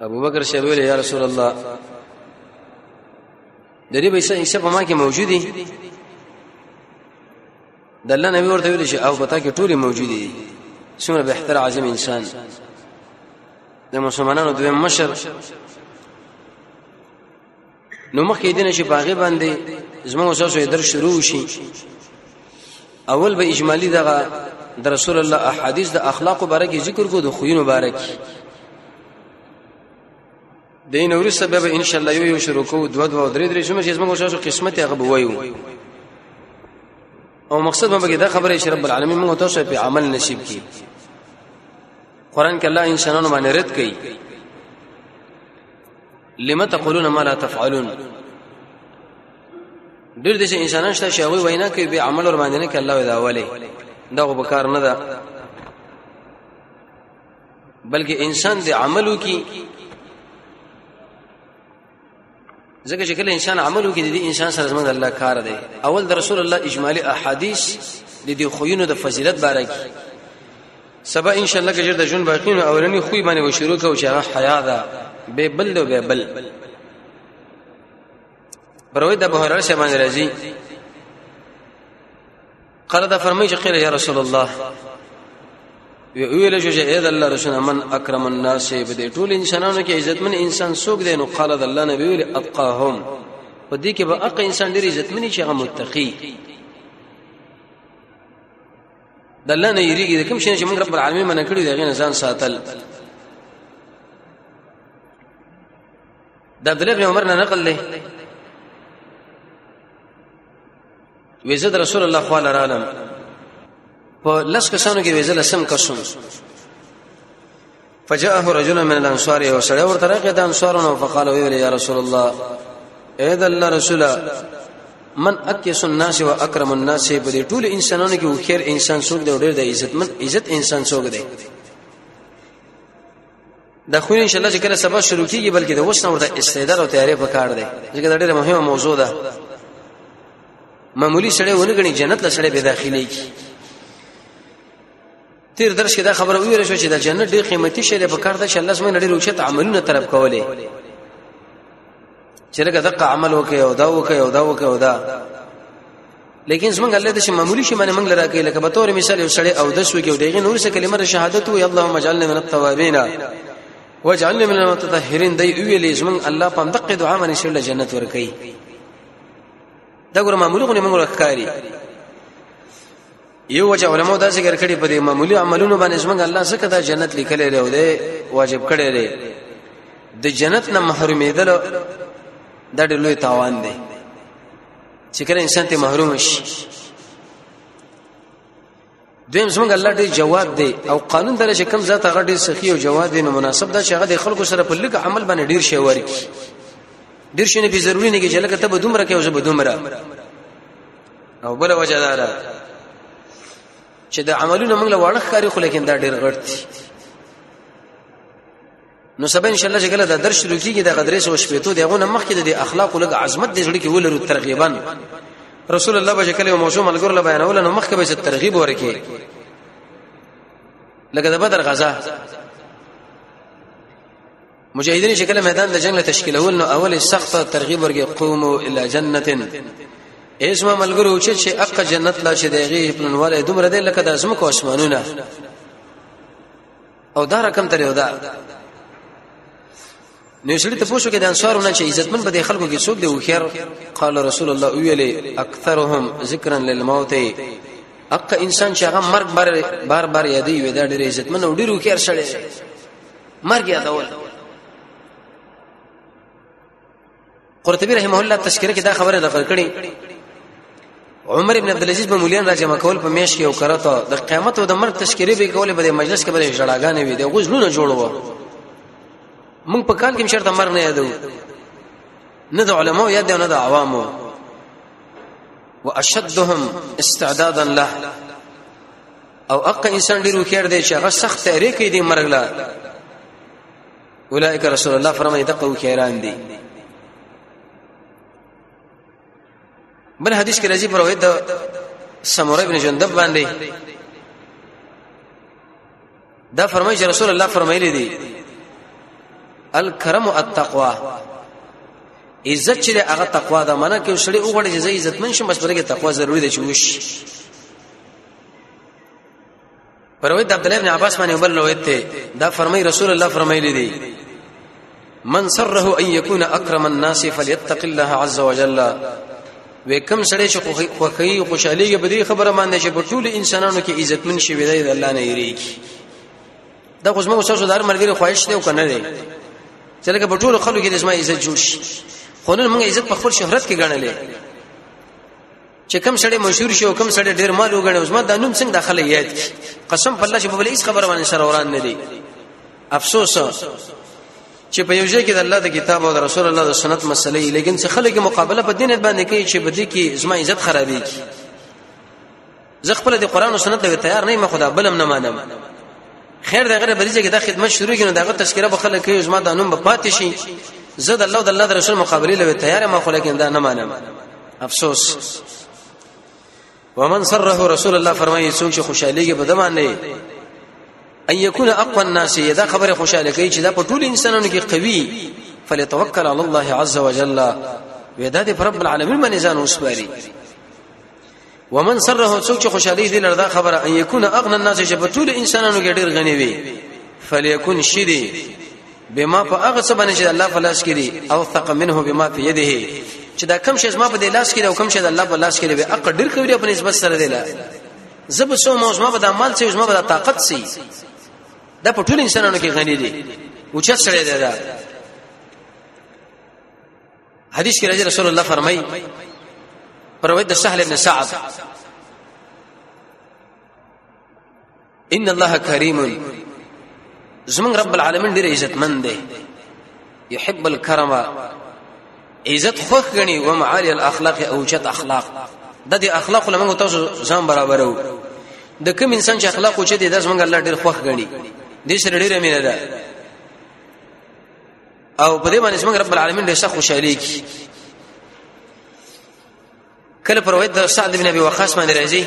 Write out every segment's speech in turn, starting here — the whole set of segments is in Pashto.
ابو بکر شیب ویل یا رسول الله د دې پیسې حصہ په ما کې موجود دي د الله نبی ورته ویل شي او پتا کې ټولې موجود دي څومره به احتر عظیم انسان د مسلمانانو دویم مشر نو مخکې دینه شي باغې باندې زموږ اوساسو یې در شروع شي اول به اجمالی دغه د رسول الله احادیث د اخلاق مبارک ذکر کو د خوین مبارک دین اور سبب ان شاء الله یو شروع کو دو دو درې درې شمه چې زموږ اوساسو قسمت هغه به وایو او مقصد به دا خبره چې رب العالمین موږ تاسو په عمل نصیب کړي قران کې الله انسانانو باندې رد کړي لما تقولون ما لا تفعلون ډیر د انسانان شته چې هغه وینا کوي به عمل ور باندې نه کوي الله دا اوله دا به کار نه ده بلکې انسان د عملو کې ځکه چې کله انسان عملو کې د انسان سره زموږ الله کار دی اول د رسول الله اجمالی احادیث د دې خوینو د فضیلت باره کې سبا ان شاء الله کې د ژوند باقی نو اولنی خوې باندې و شروع کوو چې هغه حیا ده به بل دو به بل بروي د بهرر شه باندې راځي قال دا فرمایي چې قیل یا رسول الله ویل شو چې اې د الله رسول من اکرم الناس به دې ټول انسانانو کې عزتمن انسان څوک دی نو قال د الله نبی ویل اتقاهم په دې کې به اق انسان ډېر عزتمن شي هغه متقی د الله نه یریږي د کوم شي چې موږ رب العالمین منع کړی دی غین ځان ساتل د عبد الله بن عمر نه نقل دی وزد رسول الله صلی الله علیه وسلم په لس کسانو کې وزل سم کسم فجاءه رجل من الانصار یو سړی ورته راغی د انصارونو فقال ویل یا رسول الله اې د الله رسوله من اکیس الناس و اکرم الناس په دې ټول انسانانو کې خیر انسان څوک دی ډېر د عزت من عزت انسان څوک دی دا خو ان شاء الله چې کله سبا شروع کیږي بلکې د وښنه ورته استعداد او تیاری په کار دی ځکه دا ډېره مهمه موضوع ده معمولی سړی ونګنی جنت له سړی به داخلي کی تیر درس کې دا خبره ویل شو چې د جنت ډېر قیمتي شی دی په کار ده چې الله سمې نړۍ روشت عملونه طلب کولې چې لکه دغه عمل وکي او دا وکي او دا وکي او دا لیکن زمونږ الله د معمولی شي باندې موږ لرا کوي لکه به تور مثال یو سړی او د شو کې دغه نور څه کلمه شهادت وي اللهم اجعلنا من التوابین واجعلنا من المتطهرین دی ویلې زمونږ الله په دقه دعا باندې شول جنت ور کوي دا ګور معمولی غو نه موږ ښکاری یو وجه علماء دا ذکر کړي په دې معمولی عملونو باندې څنګه الله څخه دا جنت لیکلې لري او دې واجب کړي لري د جنت نه محرومېدل دا ډېر لوی تاوان دی چې کله انسان ته محروم شي دویم څنګه الله دې جواد دی او قانون دره چې کم ذات هغه ډېر سخی او جواد دی نو مناسب دا چې هغه د خلکو سره په لګ عمل باندې ډېر شی ورکی ډېر شی نه به ضروری نه کې چې لکه ته به دومره کې او زه به دومره او بل وجه دا ده چې د عملونو موږ له وړه ښکاری خو لیکن دا ډیر غړ دي نو سبا ان شاء الله چې کله دا درس شروع کیږي د غدرې سو شپې ته دغه نه مخکې د اخلاق لږ عظمت د ځړ کې ولرو ترغیبا رسول الله بجې کله موضوع ملګر له بیانول نو مخکې به ترغیب ورکې لکه د بدر غزا مجاهدین چې کله میدان د جنگ له تشکیلول نو اول سخت ترغیب ورګي قومو الا جنتن ایسما ملګرو چې چې اق جنت لا چې دیږي پلنواله دومره دی لکه د اسمکو اسمانونه او دا رقم تر یو دا نو سړي ته پوښتنه د انصارونه چې عزتمن به د خلکو کې څوک دی او خیر قال رسول الله ویلې اکثرهم ذکرا للموت اق انسان چې هغه مرګ بار بار بار یادې وي دا ډېر عزتمن او ډېر خیر سره مرګ یادول قرطبي رحمه الله تشکره کې دا خبره نقل کړي عمر ابن عبد العزيز په مولین راجمه کول په میش کې او کرته د قیامت او د مرګ تشکره به کولې په مجلس کې به جړاګانې وي د غوښلونه جوړو موږ په کال کې شرط مرګ نه یادو نه د علماو یاد نه د عوامو واشدهم استعدادا له او اق انسان ډیر وکړ دی چې هغه سخت تحریک دی مرګ لا اولئک رسول الله فرمایي دغه وکړان دي بل حدیث کې راځي پر روایت سموره ابن جندب باندې دا فرمایي چې رسول الله فرمایلی دي الکرم التقوا عزت چې هغه تقوا ده منه کې شړې وګړي چې عزت من شي مشورې کې تقوا ضروری ده چې وش پرویت عبد الله ابن عباس باندې بل روایت ته دا فرمای رسول الله فرمایلی دی من سره ان يكون اكرم الناس فليتق الله عز وجل وکم سړی چې خوخی او خوشحاليږي په دې خبره باندې چې په ټول انسانانو کې عزتمن شي ویلای د الله نه یریږي دا خو زموږ سره دار مرګري خواهش نه وکنه دی چې لکه په ټول خلکو کې د زما عزت جوړ شي خو نن موږ عزت په خپل شهرت کې ګڼلې چې کم سړی مشهور شي او کم سړی ډیر مال وګڼي اوس ما دا نوم څنګه داخله یاد کی قسم په الله چې په بل هیڅ خبره باندې سره وران نه دی افسوس چې په یو ځای کې د الله د کتاب او د رسول الله د سنت مسلې لیکن چې خلک مقابله په دین باندې کوي چې بده کې زما عزت خرابېږي زه خپل د قران او سنت له تیار نه مخدا بلم نه مانم خیر دغه نه بریځي کې دا خدمت شروع کینو دغه تذکرہ به خلک کوي زما د انوم په پاتې شي زه د الله او د الله د رسول مقابله لوي تیار ما خو لیکن دا نه مانم افسوس ومن سره رسول الله فرمایي څوک چې خوشاليږي به دمان نه ان يكون اقوى الناس دا خبره خوشاله کوي چې دا په ټول انسانانو کې قوي فليتوکل على الله عز وجل ودا دې رب العالمین باندې ځان وسپاري ومن سره څوک چې خوشاله دي لردا خبره ان يكون اغنى الناس چې په ټول انسانانو کې ډېر غني وي فليكن شدي بما په هغه څه باندې چې الله فلاس کړي او ثق منه بما في يده چې دا کم شې زما په دې لاس کې او کم شې الله په لاس کې به اقل ډېر کوي په نسبت سره دی لا زب سو مو زما په د مال سي زما په د طاقت سي دا په ټول انسانانو کې غني دي او چې سره دی دا حدیث کې رسول الله فرمایي پر روایت د سهل ابن سعد ان الله کریم زمون رب العالمین ډیر عزتمند دی يحب الكرم عزت خوخ غني و معالي الاخلاق او چت اخلاق د دې اخلاق لمغه تاسو ځان برابرو د کوم انسان چې اخلاق اوچت دي د زمونږ الله ډیر خوخ غني دې سره ډیره مینه ده او په دې باندې چې موږ رب العالمین ډېر سخت خوشاله کی کله پر وایي د سعد بن ابي وقاص باندې راځي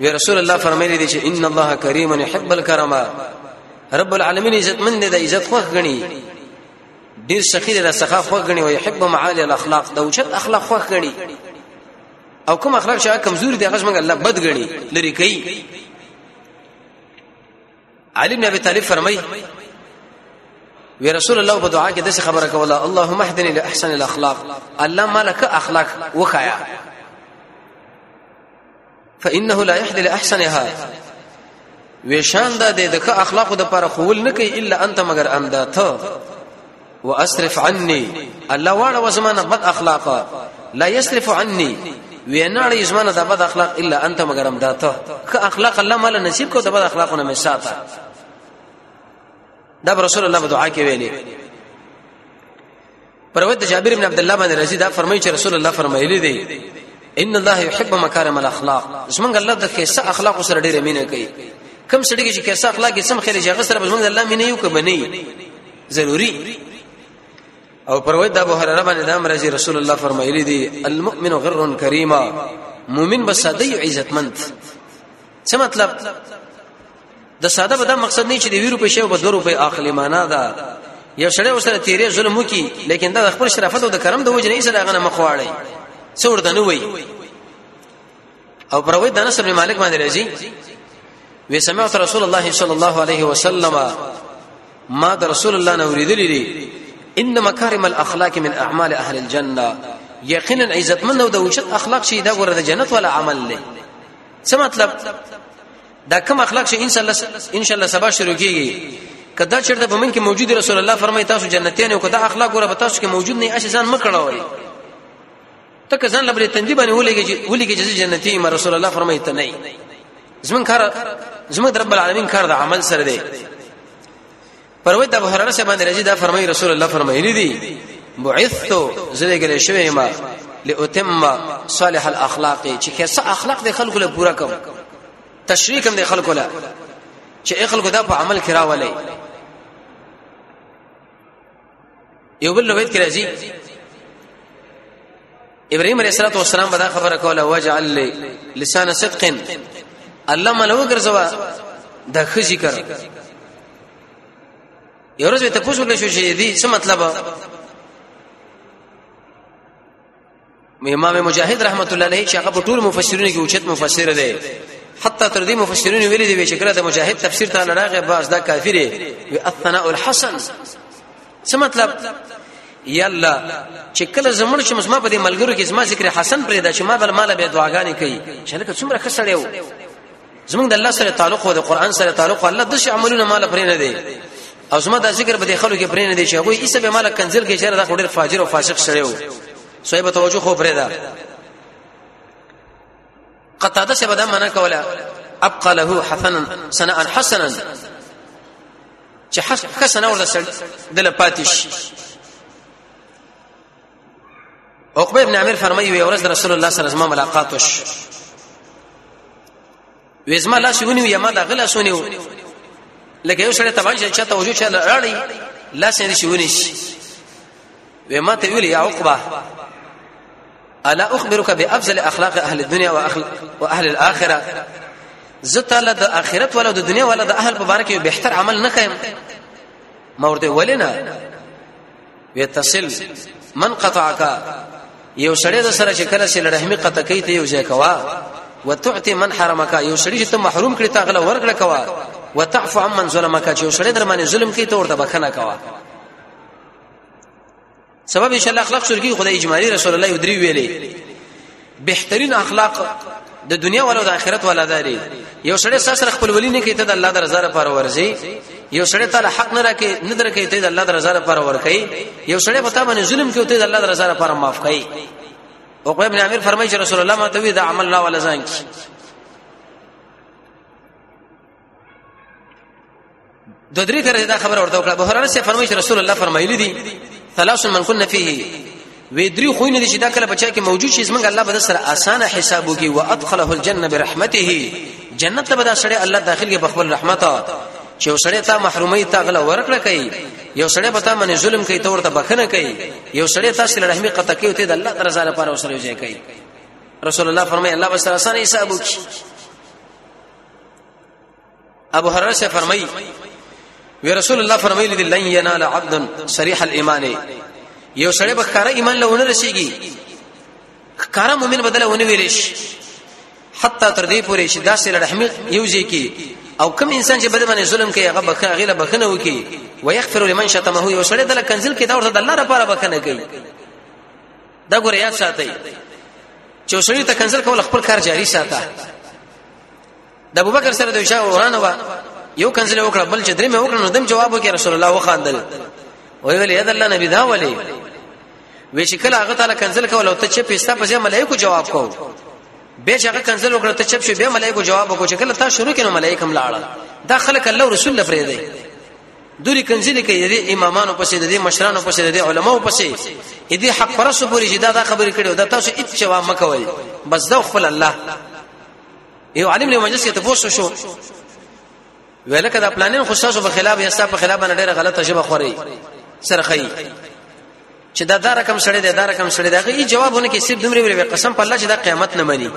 وی رسول الله فرمایلی دی چې ان الله کریم يحب الكرم رب العالمین عزت من دی د عزت خوښ غني ډیر سخی د سخا خوښ غني او يحب معالي الاخلاق د اوچت اخلاق خوښ غني او کوم اخلاق چې کمزوري دي هغه څنګه الله بد غني لري کوي علي ابن ابي طالب فرمای وی رسول الله په دعا کې داسې خبره کوله اللهم اهدني لاحسن الاخلاق الله مالک اخلاق وخایا فانه لا يهدي لاحسنها وشان دا د دغه اخلاقو د پر خول نه کوي الا انت مگر انده ته واسرف عني الله واړه وزمانه بد اخلاق لا يصرف عني ویناړ یزمانه د بد اخلاق الا انت مگرم داته که اخلاق الله مال نصیب کو د بد اخلاقونه می ساته دا رسول الله په دعا کې ویلي پروت جابر بن عبد الله باندې رضی دا فرمایي چې رسول الله فرمایلی دی ان الله يحب مكارم الاخلاق زمونږ الله د کیسه اخلاق سره ډېر مینه کوي کم سړي چې کیسه اخلاق یې سم خېلې چې غسر به زمونږ الله مینه یو کوي ضروری او پر وای د ابو هرره باندې د امر جی رسول الله فرمایلی دی المؤمن غر کریما مؤمن به ساده عزتمند څه مطلب د ساده به دا مقصد نه چې د ویرو په شی او د ورو په اخلي معنا ده یو سړی وسره تیرې ظلم وکي لیکن دا خپل شرافت او د کرم د وجه نه سره غنه مخواړي څور دنه وای او پروي د انس بن مالک باندې راځي وی سمعت رسول الله صلی الله علیه وسلم ما د رسول الله نو ورېدلې دي ان مکارم الاخلاق من اعمال اهل الجنه یقینا عزتمن او د وجد اخلاق شي دا ګوره د جنت ولا عمل لې څه مطلب دا کوم اخلاق شي ان شاء الله ان شاء الله سبا شروع کیږي کدا چرته په من کې موجود رسول الله فرمایي تاسو جنتیان او کدا اخلاق ګوره به تاسو کې موجود نه اشه ځان مکړوي ته که ځان لبرې تندې باندې ولګي ولګي چې جنتی ما رسول الله فرمایي ته نه زمون کار زمون رب العالمین کار د عمل سره دی پروي د بهرانه سره باندې راځي دا فرمایي رسول الله فرمایلی دی بعثت زله ګل شوی ما لاتم صالح الاخلاق چې کیسه اخلاق د خلکو له پورا کوم تشریک هم د خلکو له چې خلکو دا په عمل کې راولي یو بل روایت کې راځي ابراهيم عليه الصلاه والسلام بدا خبره کوله وجعل لي لسان صدق الله ملو ګرځوا د خزي کر یو ورځ ته پوښتنه شو چې دې څه مطلب امام مجاهد رحمت الله علیه چې هغه په ټول مفسرینو کې اوچت مفسر دی حتی تر دې مفسرینو ویلي دی چې کله د مجاهد تفسیر ته نه راغی باز دا کافر دی الثناء الحسن څه مطلب یلا چې کله زمونږ چې مسما په دې ملګرو کې زما ذکر حسن پرې دا چې ما بل مال به دعاګانې کوي چې لکه څومره خسړې و زمونږ د الله سره تعلق او د قران سره تعلق الله د شي عملونه مال پرې نه دی او زما دا ذکر به د خلکو کې پرې نه دی چې هغه یې سبه مال کنزل کې چیرې دا خوري فاجر او فاسق سره و صاحب توجه خو پرې ده قطاده څه بده معنا کوله ابقى له حسنا سنا حسنا چې حسن ورته دل پاتش عقبه ابن عامر فرمایي وي ورځ رسول الله صلی الله علیه وسلم ملاقات وش وېزما لاس ونیو یما دا غلا سونیو لکه یو سره تبان چې چاته وجو چاله راړي لاس یې شونی شي وېما ته ویل یا عقبه الا اخبرك بافضل اخلاق اهل الدنيا واهل واهل الاخره زته له د اخرت ولا د دنیا ولا د اهل مبارک یو بهتر عمل نه کایم ما ورته ولینا ويتصل من قطعك یو سړی د سره چې کله سره رحمی قطع کوي ته یو ځای کوا وتعطي من حرمك یو سړی چې ته محروم کړی ته غلا ورګړه کوا وتعفو عن من ظلمك چې یو سړی در باندې ظلم کوي ته ورته بخنه کوا سبب ان شاء الله اخلاق شرکی خدای اجمالی رسول الله یو درې ویلې بهترین اخلاق د دنیا ولو د آخرت ولا داري یو سړی سره خپل ولی نه کوي ته د الله د رضا لپاره ورځي یو سړی تعالی حق نه راکې نه درکې ته د الله د رضا لپاره ورکې یو سړی په تا باندې ظلم کوي ته د الله د رضا لپاره معاف کوي او ابن عامر فرمایي چې رسول الله ما ته وی دا عمل الله ولا ځان کی د درې کړه دا خبره ورته وکړه ابو هرره سي فرمایي چې رسول الله فرمایلی دي ثلاث من كن فيه وې درې خوینه دي چې دا کله بچا کې موجود شي زمونږ الله به سره اسانه حساب وکي وادخله الجنه برحمته جنت ته به دا سړی الله داخل کې بخبل رحمت چې وسړی تا محرومي تا غلا ورکړه کوي یو سړی به تا باندې ظلم کوي ته ورته بخنه کوي یو سړی تاسو له رحمي قطع کوي ته د الله تعالی زاله پر اوسره یو ځای کوي رسول الله فرمایي الله به سره اسانه حساب وکي ابو هرره سے فرمایي وی رسول الله فرمایلی دی لن ینال عبد صریح الايمان یو سړی به کار ایمان له ونه رسیږي کار مؤمن بدل ونه ویلش حتی تر دې پورې چې داسې رحمت یوځي کی او کوم انسان چې بده باندې ظلم کوي هغه بخنه هغه له بخنه وکي ويغفر لمن شتمه یو سړی دل کنزل کې دا ورته د الله لپاره بخنه کوي دا ګور یاد ساتي چې وسړي ته کنسل کول خپل کار جاری ساته د ابوبکر سره د شاه ورانه وا یو کنسل وکړه بل چې درې مې وکړه نو دم جواب وکړ رسول الله وخاندل وی ویل یا الله نبی دا ولی وی چې کله هغه تعالی کنسل کول او ته چې پیستا په ځای ملائکه جواب کو به چې هغه کنسل وکړه ته چپ شو به ملائکه جواب کو چې کله تا شروع کینو ملائکه هم لاړه دا خلک الله رسول لپاره دی دوری کنځي لیکي د دې امامانو پسې د دې مشرانو پسې د دې علماو پسې د دې حق پرسو پوری چې دا دا خبرې کړي دا تاسو هیڅ جواب مکوئ بس دا خپل الله یو عالم له مجلس کې تفوس شو ویلکه دا پلانین خو تاسو په خلاف یا تاسو په خلاف نه ډیره غلطه شبه خوري سرخی چې دا دا رقم سړی دی دا رقم سړی دی هغه یې جوابونه کې صرف دومره ویل قسم په الله چې دا قیامت نه مني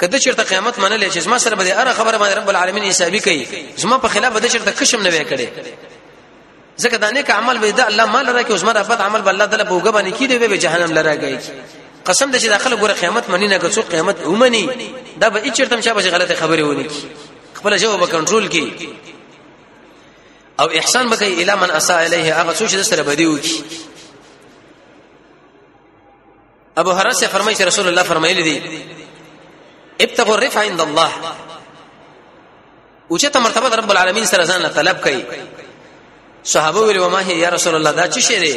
کله چې ته قیامت منلې چې ما سره به اره خبره باندې رب العالمین حسابي کوي زما په خلاف به چې ته کشم نه وې کړي ځکه دا نیک عمل به دا الله مال راکې اوس ما رفعت عمل به الله تعالی بوګه باندې کیږي به جهنم لره کوي قسم دې چې داخله ګوره قیامت منی نه ګڅو قیامت اومني دا به اچرتم شابه غلطه خبره ونی کی خپل جواب کنټرول کی او احسان بکې الی من اساء الیه هغه څوک چې سره بدی وکي ابو هرره فرمایي چې رسول الله فرمایلی دی ابتغوا الرفع عند الله اوچته مرتبه رب العالمین سره ځان طلب کړي صحابه ویل وما هي یا رسول الله دا څه شی دی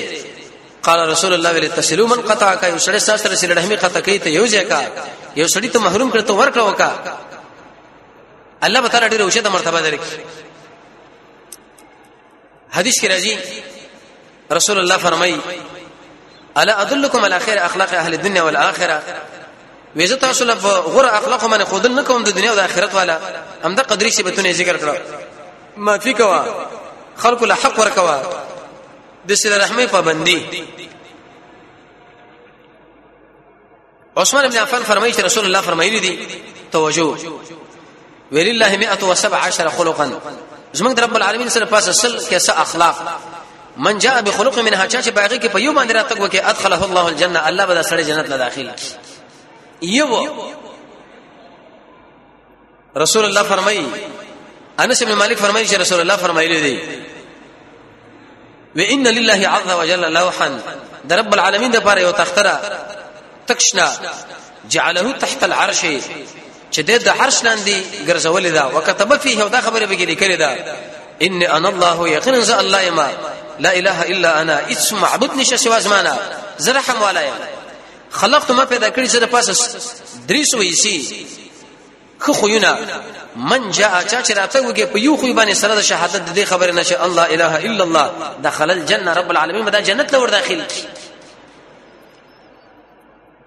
قال رسول الله ویل تسلو من قطع کا یو سړی سره سره رحمی قطع کوي ته یو ځای کا یو سړی ته محروم کړ ته ورکړه وکا الله تعالی ډېر اوچته مرتبه درکړي حدیث کې راځي رسول الله فرمایي الا ادلکم علی خیر اخلاق اهل الدنيا والاخره ویزه تاسو له غره اخلاق باندې خودل نه کوم د دنیا او د آخرت والا هم د قدرې شی بتونه ذکر کړو ما فی کوا خلق له حق ورکوا د سره رحمه پابندي عثمان ابن عفان فرمایي چې رسول الله فرمایلی دي توجه ولله 117 خلقا زمونږ رب العالمین سره پاسه سل کیسه اخلاق من جاء بخلق منها چا چې باغی کې په یو باندې راتګ وکي ادخله الله الجنه الله به دا سړی جنت لا داخل کی یو رسول الله فرمایي انس بن مالک فرمایي چې رسول الله فرمایلی دی وان لله عز وجل لوحا د رب العالمین د پاره یو تختره تکشنا جعله تحت العرش چې د عرش لاندې ګرځولې دا وکتب فيه او دا خبره به لیکلې دا ان انا الله یقینا ز الله ما لا اله الا انا هیڅ معبود نشه سوا زمانہ زرحم والا خلقت ما پیدا کړی چې د پاسه درې سوې سي خو خویونه من جاء چا چې راته وګي په یو خو باندې سره د شهادت د دې خبره نشه الله اله الا الله دخل الجنه رب العالمین دا جنت لور داخل کی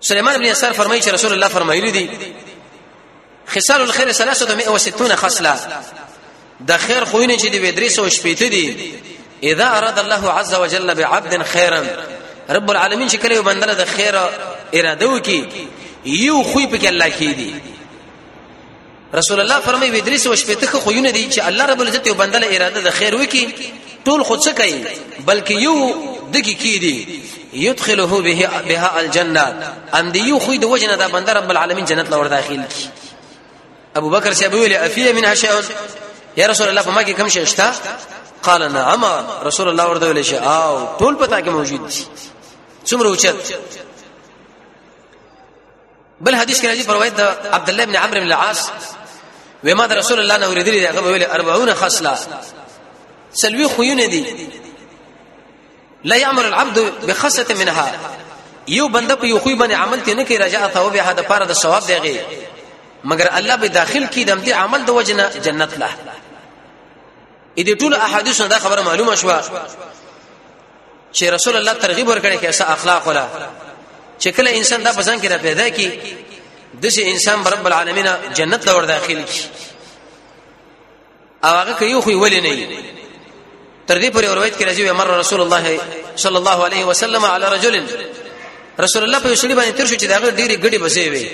سليمان بن يسار فرمایي چې رسول الله فرمایلی دي خصال الخير 360 خصله د خیر خوینه چې دی درې سو شپېته دی اذا اراد الله عز وجل بعبد خيرا رب العالمین چې کله بندله د خیر اراده وکي یو خوې په کې الله کې دی رسول الله فرمایي وی درې سو شپېته خوینه دی چې الله رب العزت یو بندله اراده د خیر وکي ټول خود څه کوي بلکې یو دګي کې دی يدخله به بها الجنه ام دی یو خوې د وجنه دا بنده رب العالمین جنت لور داخل کی ابو بکر صاحب ویل افیه منها شیء یا رسول الله په ما کې کم شي شته قال نعم رسول الله ورته ویل شي او ټول پتا کې موجود دي څومره اوچت بل حدیث کې راځي پر روایت د عبد الله بن عمرو بن العاص وما د رسول الله نه ورېدلې هغه ویل 40 خصله سلوي خوونه دي لا يعمل العبد بخصه منها یو بنده په یو خوې باندې عمل ته نه کوي رجاء ثواب هدا پاره د ثواب دیږي مګر الله به داخل کی دم دې عمل د وجنه جنت له اې دې ټول احادیث دا خبره معلومه شوه چې رسول الله ترغیب ورکړي کې اسا اخلاق ولا چې کله انسان دا پسند کړه پیدا کی دغه انسان رب العالمین جنت لور داخل کی او هغه کوي خو ولې نه وي تر دې پورې روایت کې راځي مر رسول الله صلی الله علیه وسلم علی رجل رسول الله په شړي باندې تر شو چې دا ډېری ګډي بسې وي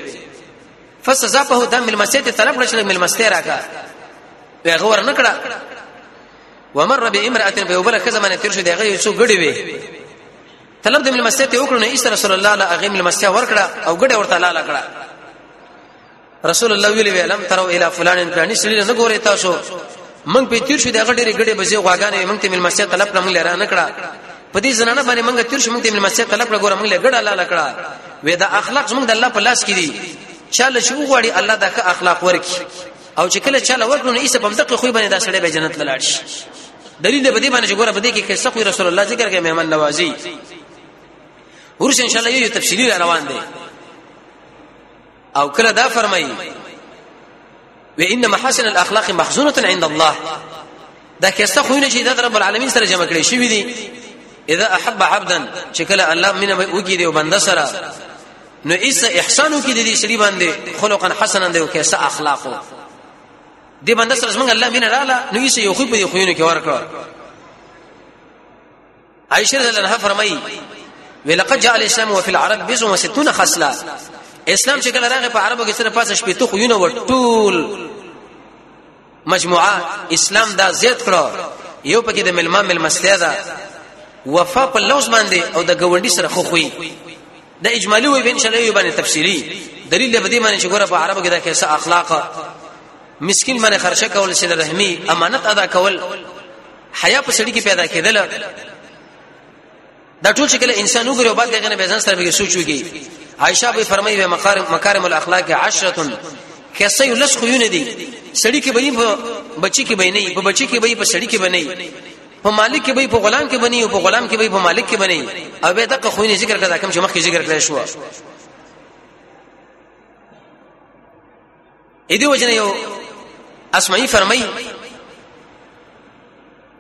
فسزا په دم ملمسته ته طلب کړل ملمسته راکا هغه ور نکړه ومر بامراه په وبله کزه باندې تر شو دغه یو څو ګډي وي طلب د ملمسته ته وکړو نه ایست رسول الله لا اغه ملمسته ورکړه او ګډه ورته لاله کړه رسول الله ویلی ویلم ترو الی فلان فلانی سړي نه ګوري تاسو موږ په تیر شو دغه ډېرې ګډې بځې غواګانې موږ ته ملمسیا طلب کړم لره نه کړه په دې زنانه باندې موږ تیر شو موږ ته ملمسیا طلب کړه ګورم موږ له ګډه لاله کړه وې دا اخلاق موږ د الله په لاس کې دي چاله چې وغواړي الله دا ښه اخلاق ورکي او چې کله چاله ورکړو نو ایسه په دقه خو باندې دا سړی به جنت لاړ شي دلیل به دې باندې ګوره په دې کې قصه خو رسول الله ذکر کوي مهمان نوازي ورشه ان شاء الله یو تفصیلی روان دی او کله دا فرمایي و ان محاسن الاخلاق مخزونه عند الله دا کیسه خو نه چې د رب العالمین سره جمع کړي شي دي اذا احب عبدا چې کله الله مینه وکړي دی بنده سره نو ایس احسانو کې د دې سړي باندې خلقا حسنا دی او کیسه اخلاقو دې بنده سره څنګه الله مینه رااله نو ایس یو خو په خوینو کې ورکړه عائشہ رضی الله عنها فرمایي ولقد جاء الاسلام وفي العرب بضع وستون خصله اسلام چې کله راغی په عربو کې سره پاسه شپې ته خو یونه وټول مجموعه اسلام دا زیات کړو یو پکې د ملما ملمستیا ده وفا په لوز باندې او د ګوندی سره خو خوې د اجمالی وی بن شلوی باندې تفصیلی دلیل به دې باندې چې ګوره په عربو کې دا کیسه اخلاق مسكين باندې خرچه کول سره رحمي امانت ادا کول حیا په سړی کې پیدا کېدل دا ټول چې کله انسان وګړي او بعد دغه نه بزن سره به سوچ وکړي عائشہ به فرمایي به مکارم مکارم الاخلاق عشره کیسه یو لس خو یونه دي سړی کې به بچی کې به نه په بچی کې به په سړی کې به نه په مالک کې به په غلام کې بني او په غلام کې به په مالک کې بني او به دغه خوینه ذکر کړه کوم چې مخکې ذکر کړی شو اې دی وجنه یو اسمعي فرمای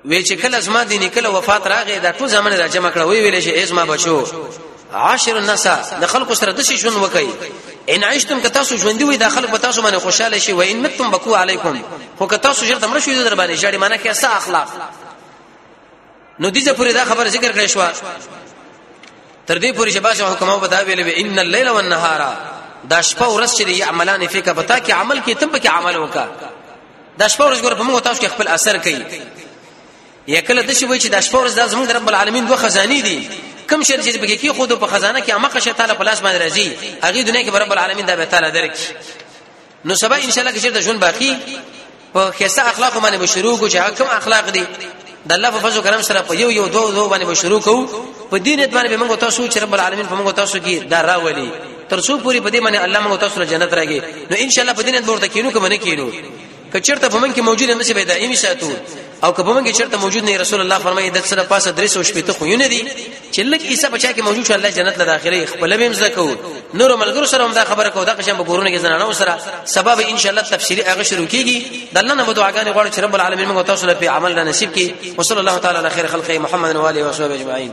وی چې کله زما دیني کله وفات راغې دا ټول زمانه راځم کړه وی ویل شي ایز ما بچو عاشر الناس د خلکو سره د شي ژوند وکي ان عشتم که تاسو ژوند وي د خلک په تاسو باندې خوشاله شي و ان متم بکو علیکم خو که تاسو ژر تمر شوي در باندې شړې معنی کې څه اخلاق نو دې ځه پوری دا خبر ذکر کړې شو تر دې پوری شباش حکمو بتا ویل وی ان الليل والنهار دا شپه ورځ چې دی عملان فیک پتا کې عمل کې تم کې عمل وکا دا شپه ورځ ګور په موږ تاسو کې خپل اثر کوي یا کله د شي وای چې د شپه ورځ د زموږ رب العالمین دوه خزاني دي کم شر چې بګی کې خود په خزانه کې امقه شه تعالی پلاس باندې راځي هغه دنیا کې رب العالمین دا به تعالی درک نو سبا ان شاء الله کې چې د ژوند باقی په خسته اخلاق باندې مشروع کو چې حکم اخلاق دي د الله په فضل کرم سره په یو یو دوه دوه باندې مشروع کو په دین باندې موږ تاسو چې رب العالمین په موږ تاسو کې دا راولي تر څو پوری په دې باندې الله موږ تاسو له جنت راګي نو ان شاء الله په دین ورته کینو کوم نه کینو که چرته په من کې موجود نه شي به دایمي ساتو او که په من کې چرته موجود نه رسول الله فرمایي د سره پاسه درې سو شپې ته خو نه دي چې لکه عیسی بچا کې موجود شو الله جنت له داخله خپل به مزه کو نور ملګرو سره هم دا خبره کو دا قشم بګورونه کې زنانه سره سبب ان شاء الله تفصیلی هغه شروع کیږي د الله نه دعاګانې غواړو چې رب العالمین موږ تاسو له عمل نصیب کړي وصلی الله تعالی علی خیر خلق محمد و علیه و صحبه اجمعین